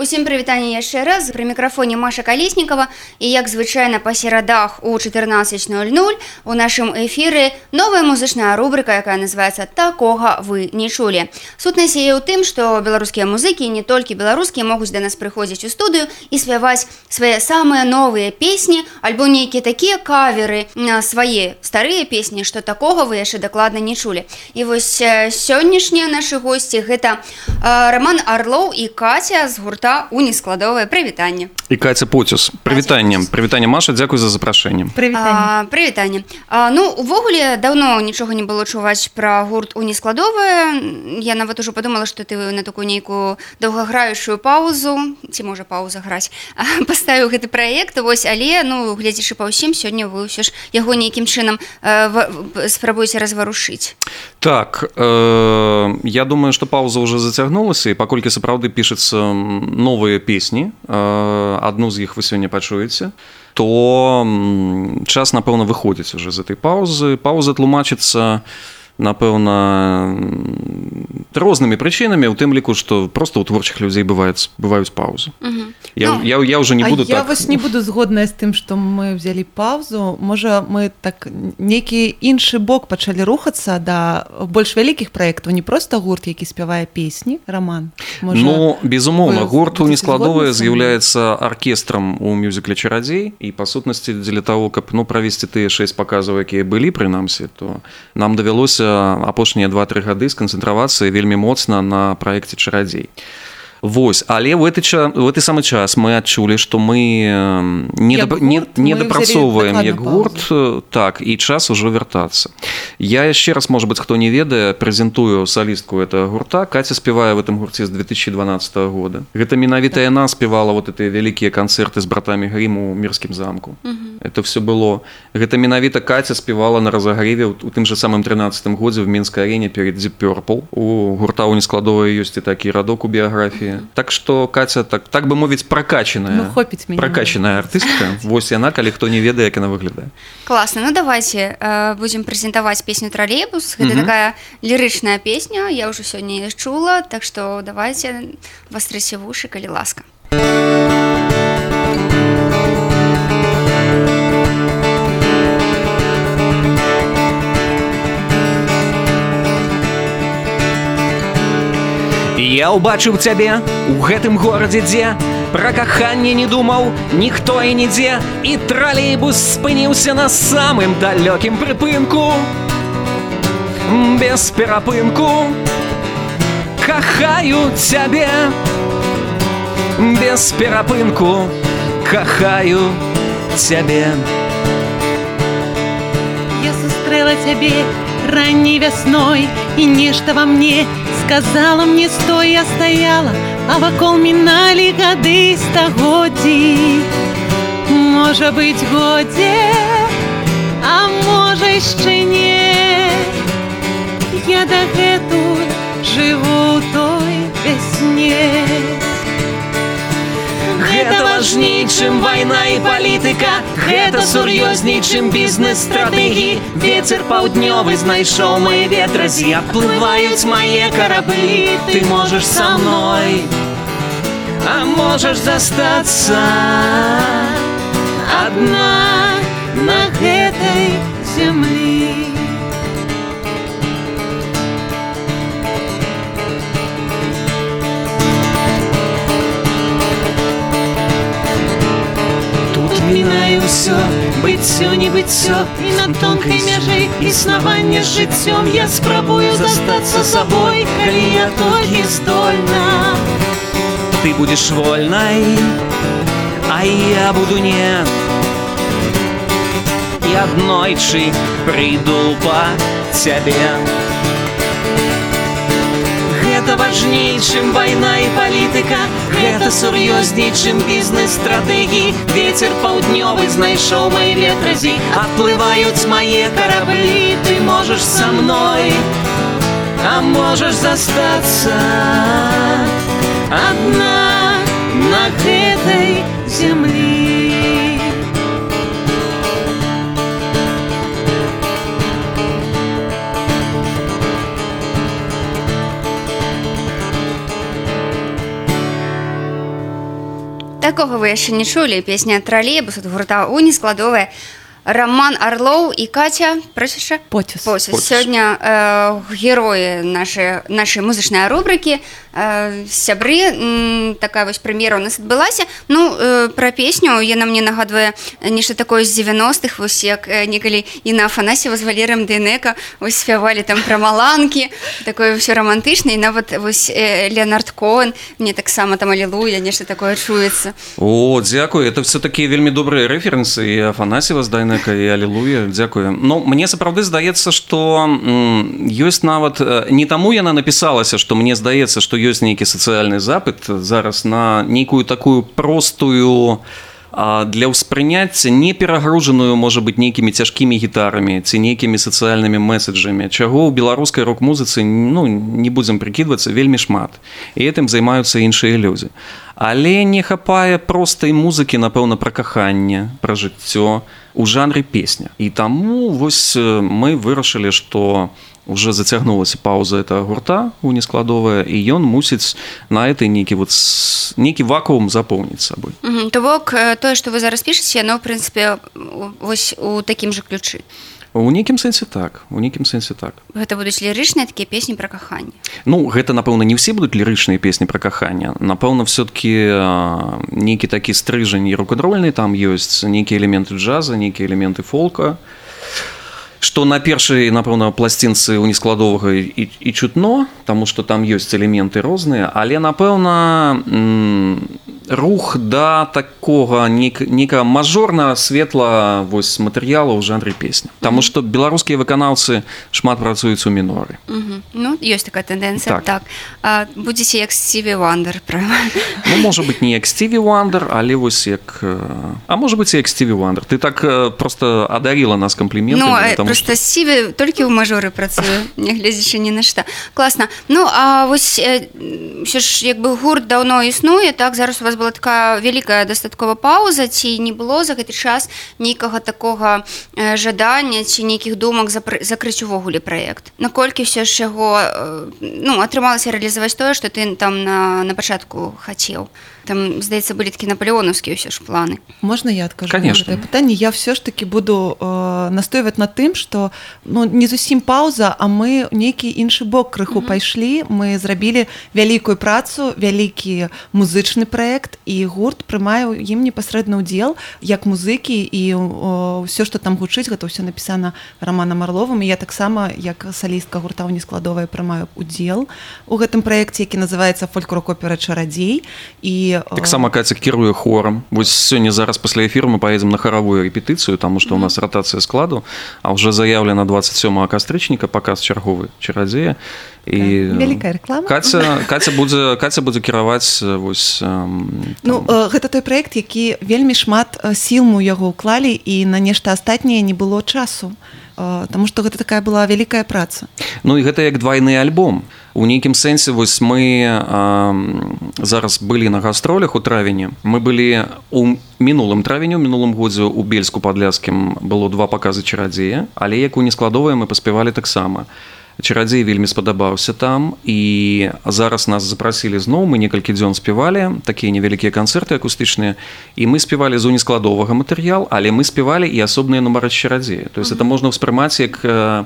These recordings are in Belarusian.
Усім прывітанне яшчэ раз пры мікрафоне Маша Калеснікава і як звычайна па серадах у 14:00 у нашым эфіры новая музычная рубрыка, якая называецца такога вы не чулі. Сутнасць яе ў тым, што беларускія музыкі не толькі беларускія могуць да нас прыходзіць у студыю і спяваць свае самыя новыя песні альбо нейкія такія каверы на свае старыя песні, што такога вы яшчэ дакладна не чулі. І вось сённяшнія нашы госці гэта Раман Арлоў і Каця з гурта гурта унескладовае прывітанне і каця поцюс прывітаннем прывітанне Маша дзякуй за запрашэннем прывітанне ну увогуле давно нічога не было чуваць пра гурт унескладовае я нават ужо подумала что ты на такую нейкую доўгаграючую паузу ці можа пауза граць паставіў гэты праект. Вось але ну глядзячы па ўсім сёння вы ўсё ж яго нейкім чынам спрабуеце разварушыць. Так э, я думаю что пауза уже зацягнулася і паколькі сапраўды пішацца новыя песні адну з іх вы сёння пачуеце то час напэўна выходзіць уже з этой паузы. Пауза тлумачыцца напэўна рознымі прычынамі у тым ліку што просто ў творчых людзей бываюць бываюць паўзы я, ну, я, я уже не буду я так... вас не буду згодная з тым што мы взялі паўзу можа мы так некі іншы бок пачалі рухацца да больш вялікіх праектаў не просто гурт які спявае песні роман можа, ну безумоўна гурту не складовая з'яўляецца аркестрам у мюзікле чарадзей і па сутнасці дзеля того каб ну правесці тыя шэсць паказаў якія былі прынамсі то нам давялося апошнія два-тры гады сканцэнтравацца вельмі моцна на праекце чарадзей. Вось. Але в этой в этой самый час мы адчулі что мы не да, не, не дапрацоўваем як гурт так і час ужо вяртацца. Я яшчэ раз может быть хто не ведае прэзентую салістку этого гурта. Катя спявае в этом гурце з 2012 года. Гэта менавіта яна спявала вот этой вялікія канцэрты з братамі гріму мірскім замку. Это все было. Гэта менавіта катя спявала на разагреве у тым же самым 13 годзе в мінскай арене перед дзіпёрпл у гурта у нескладовая ёсць і такі радок у біяграфіі так что катя так так бы мовіць прокачаная ну, хопіць прокачаная артыстка вось яна калі хто не ведае як яна выглядае класна ну давайте э, будем прэзентаваць песню тралейбус гэта такая лірычная песня. Я ўжо сёння чула так что давайте вастрасе вушы калі ласка Я ўбачыў цябе у гэтым горадзе дзе Пра каханне не думаў ніхто і нідзе і тралейбус спыніўся на самым далёкім прыпынку без перапынку Кахаю цябе без перапынку кахаю цябе Я сустрэла цябе ранней вясной і нешта во мне не сказала мне стой я стояла а вакол міналі гады стагоддзі можа быть годзе а можа яшчэ не я дагэтуль жыву той вясне гэта важней чым вайна і палітыка гэта сур'ёзней чым бізнес-стратэгіі ветер паўднёвы знайшоў мои ветразі аплываюць мае караблі ты можаш са мной а можаш застацца адна на гэтай зямлі ўсё быццё не быццё і на тонкай мяжы існавання жыццём я спрабую застацца сабой калі я толькі здольна ты будешь вольнай а я буду не і аднойчы прыйду па цябе гэта важней чым вайна і палітыка гэта сур'ёзней чым бізнес-стратэгіі ветер паўднёвы знайшоў мои ветразі аплываюць мае караблі ты можаш са мной а можаш застацца адна на гэтай зямлі Такога вы яшчэ не чулі. Песня тралейбус ад гурта уні складовая Роман Орлоў і Катя просіша Поціс. Поціс. Поціс. Сёння э, героі нашай нашай музычнай рубрыкі э, сябры м, такая вось прэм'ера у нас адбылася Ну э, пра песню яна мне нагадвае нешта такое з 90-х вось як э, некалі і на Афанасьева з Валерым Дэнека вось спявалі там пра маланкі такое ўсё романтычна і нават вось э, Леонард Коэн мне таксама там алілуя нешта такое чуецца О, дзякую это все такі вельмі добрыя рэферэнсы і афанасева здайнека і алілуя дзякую Ну мне сапраўды здаецца што ёсць нават э, не таму яна напісалася што мне здаецца што ёсць нейкі сацыяльны запыт зараз на нейкую такую простую а, для ўспрыняцця не перагружаную можа быть нейкімі цяжкімі гітарамі ці нейкімі сацыяльнымі месседжамі чаго ў беларускай рок-музыцы ну не будзем прыкідвацца вельмі шмат. І гэтым займаюцца іншыя людзі. Але не хапае простай музыкі напэўна пра каханне пра жыццё у жанры песня. І таму вось э, мы вырашылі што уже зацягнулася пауза этого гурта у нескладовая і ён мусіць на этой нейкі вот нейкі вакуум запоўніць сабой Мгм. То бок э, тое, што вы зараз пішаце, яно ў прынцыпе вось у такім жа ключы. у нейкім сэнсе так у нейкім сэнсе так Гэта будуць лірычныя такія песні пра каханне. Ну гэта напэўна не ўсе будуць лірычныя песні пра каханне напэўна все-таки нейкі такі стрыжань і рок-н-рольны там ёсць нейкія элементы джаза нейкія элементы фолка што на першай напэўна пласцінцы ў нескладовага і, і чутно таму што там ёсць элементы розныя але напэўна рух да такога нек, нека мажорна светла вось матэрыяла ў жанры песня Таму што беларускія выканаўцы шмат працуюць у міноры Мгм. Ну ёсць такая тэндэнцыя Так. так. А, будзеце як Стіві Вандер пра Ну, можа быть не як Стіві Вандер але вось як а можа быть як Стіві Вандер ты так просто адарила нас кампліментамі Ну э, таму просто Стіві толькі ў мажоры працуе нягледзячы ні на што класна Ну а вось э, ўсё ж як бы гурт даўно існуе так зараз у вас была такая вялікая дастаткова пауза ці не было за гэты час нейкага такога э, жадання ці нейкіх думак запры- закрыць увогуле праект? Наколькі ўсё ж яго э, ну атрымалася рэалізаваць тое што ты там на, на пачатку хацеў там здаецца былі такі наполеонаўскія ўсё ж планы. Можна я адкажу Конечно. пытанне я все ж таки буду э, настойваць на тым что ну не зусім пауза а мы ў нейкі іншы бок крыху пайшлі мы зрабілі вялікую працу вялікі музычны проект і гурт прымае ў ім непасрэдны ўдзел як музыкі і ўсё что там гучыць гэта ўсё напісана романам орловым. І я таксама як салістка гурта ў нескладовая прымаю удзел у гэтым праекце які называется фольк-рок-опера чарадзей і таксама каця кіруе хорам вось сёння зараз пасля эфіру мы поедем на харавую рэпетыцыю таму што у нас ратацыя складу а уже заявлена 27 кастрычніка паказ чарговы чарадзея і вялікая реклама. Каця каця будзе каця будзе кіраваць э, вось Ну там, э, гэта той проект які вельмі шмат э, сіл ў яго ўклалі і на нешта астатняе не было часу Э, Таму што гэта такая была вялікая праца. Ну і гэта як двайны альбом у нейкім сэнсе вось мы а, зараз былі на гастролях у травені. Мы былі у мінулым травеню мінулым годзе у бельску падляскім было два паказы чарадзея але як у нескладовыя мы паспявалі таксама. Чарадзей вельмі спадабаўся там і зараз нас запрасілі зноў мы некалькі дзён спявалі такія невялікія канцэрты акустычныя і мы спявалі з унескладовага матэрыял але мы спявалі і асобныя нумары чарадзея. То есть это можна ўспрымаць як э,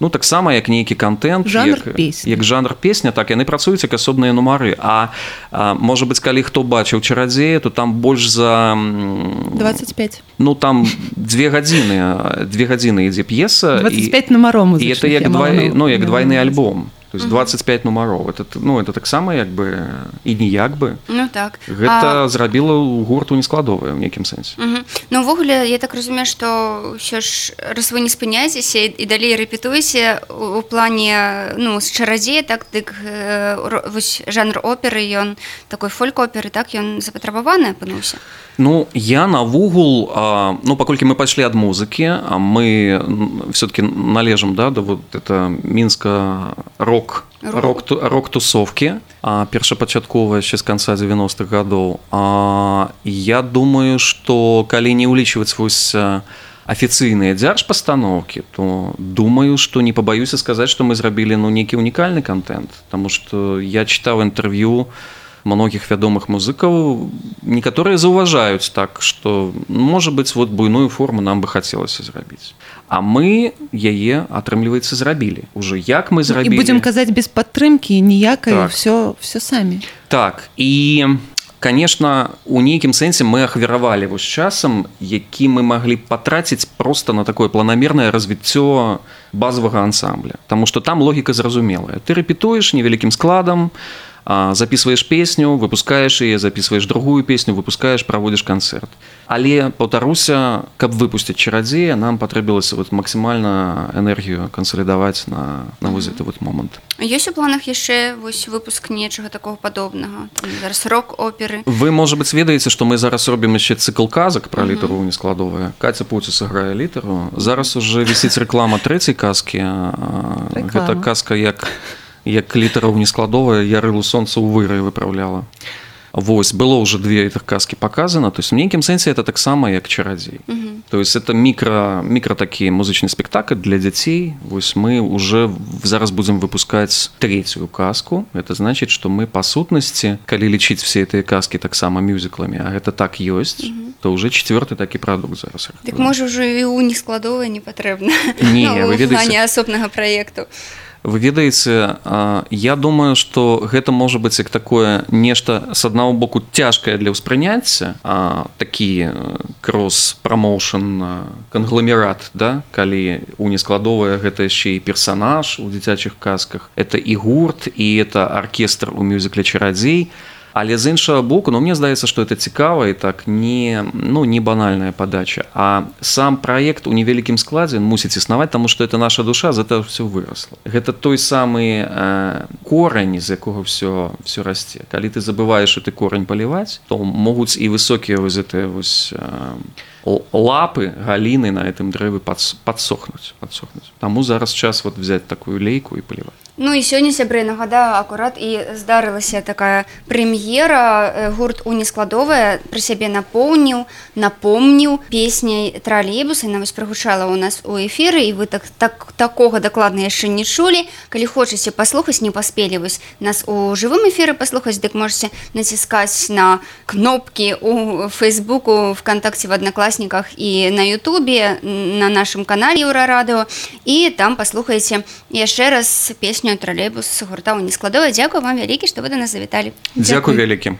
ну таксама як нейкі контент Жанр як, песні. як жанр песня так яны працуюць як асобныя нумары. А, а можа быть калі хто бачыў чарадзея то там больш за м, 25 ну там две гадзіны две гадзіны ідзе п'еса 25 нумаром і это як два, ну як двойны альбом то есть 25 нумароў это ну это таксама як бы і ніяк бы Ну так. Гэта зрабіла ў гурту нескладовая ў нейкім сэнсе. Ну увогуле я так разумею што ўсё ж раз вы не спыняецеся і- далей рэпетуеце у, плане ну з чарадзея так дык э, вось жанр оперы ён такой фольк-оперы так ён запатрабаваны апынуўся Ну я навогул ну паколькі мы пайшлі ад музыкі а мы все-таки належым да да вот это мінска рок Рок. рок ту- рок тусовкі а першапачатковая з канца 90-х гадоў а, я думаю что калі не ўлічваць вось а, афіцыйныя дзяржпастаноўкі то думаю что не пабаюся сказаць что мы зрабілі ну нейкі унікальны контент Таму что я чытаў інтэрв'ю многіх вядомых музыкаў некаторыя заўважаюць так што можа быць вот буйную форму нам бы хацелася зрабіць а мы яе атрымліваецца зрабілі. Уже як мы і зрабілі? будзем казаць без падтрымкі ніякай Так. все все самі Так і конечно у нейкім сэнсе мы ахвяравалі вось часам які мы маглі патраціць просто на такое планамернае развіццё базовага ансамбля. Таму что там логіка зразумелая. Ты рэпетуеш невялікім складам а, записываешь песню выпускаешь яе записываешь другую песню выпускаешь праводзіш канцэрт але паўтаруся каб выпусціць чарадзея нам патрэбілася вот максімальна энергію кансалідаваць на на вось гэты вот момант ёсць у планах яшчэ вось выпуск нечага такого падобнага Там зараз рок оперы? Вы можа быць ведаеце што мы зараз робім яшчэ цыкл казак пра літару нескладовая Каця Пуці сыграе літару. Зараз уже вісіць рэклама трэцяй казкі. А, Рэклама. гэта казка як як літараў нескладовая я рылу сонца ў выры выпраўляла Вось было уже две этих казки показано то есть в нейкім сэнсе это таксама як чарадзей то есть это мікро мікро такі музычны спектакль для дзяцей вось мы уже зараз будзем выпускаць третью казку это значит что мы па сутнасці калі лічыць все этыя казки таксама мюзікламі а гэта так ёсць то уже четверты такі прадукт зараз Дык можа ўжо і ў нескладовая не патрэбна Не, Ну, вы у плане асобнага праекту Вы ведаеце а, я думаю что гэта можа быць як такое нешта с аднаго боку цяжкае для ўспрыняцця а, такі кросс промоушен кангламерат да? Калі у нескладовая гэта яшчэ і персонаж у дзіцячых казках. Это і гурт і это аркестр у мюзікле чарадзей але з іншага боку ну мне здаецца что это цікава і так не ну не банальная падача. А сам проект у невялікім складзе мусіць існаваць тому что это наша душа за это все выросла гэта той самы э, корань з якога все все расце. Калі ты забываешь ты корань паліваць то могуць і высокія вось гэтыя вось э, лапы галіны на этом дрэвы падс- падсохнуць падсохнуць. Таму зараз час вот взять такую лейку і паліваць Ну і сёння сябры нагадаю акурат і здарылася такая прэм'ера гурт у нескладовая пры сябе напоўніў напомніў песняй тралейбуса яна вось прагучала ў нас у эфіры і вы так, так такога дакладна яшчэ не чулі калі хочаце паслухаць не паспелі вось нас у жывым эфіры паслухаць дык можете націскаць на кнопкі у фейсбуку вконтакце в аднакласніках і на Ютубе на нашым канале еўрарадыо і там паслухаеце яшчэ раз песню тралейбус гурта ў нескладовая дзякую вам вялікі што вы да нас завіталі Дзякуй вялікі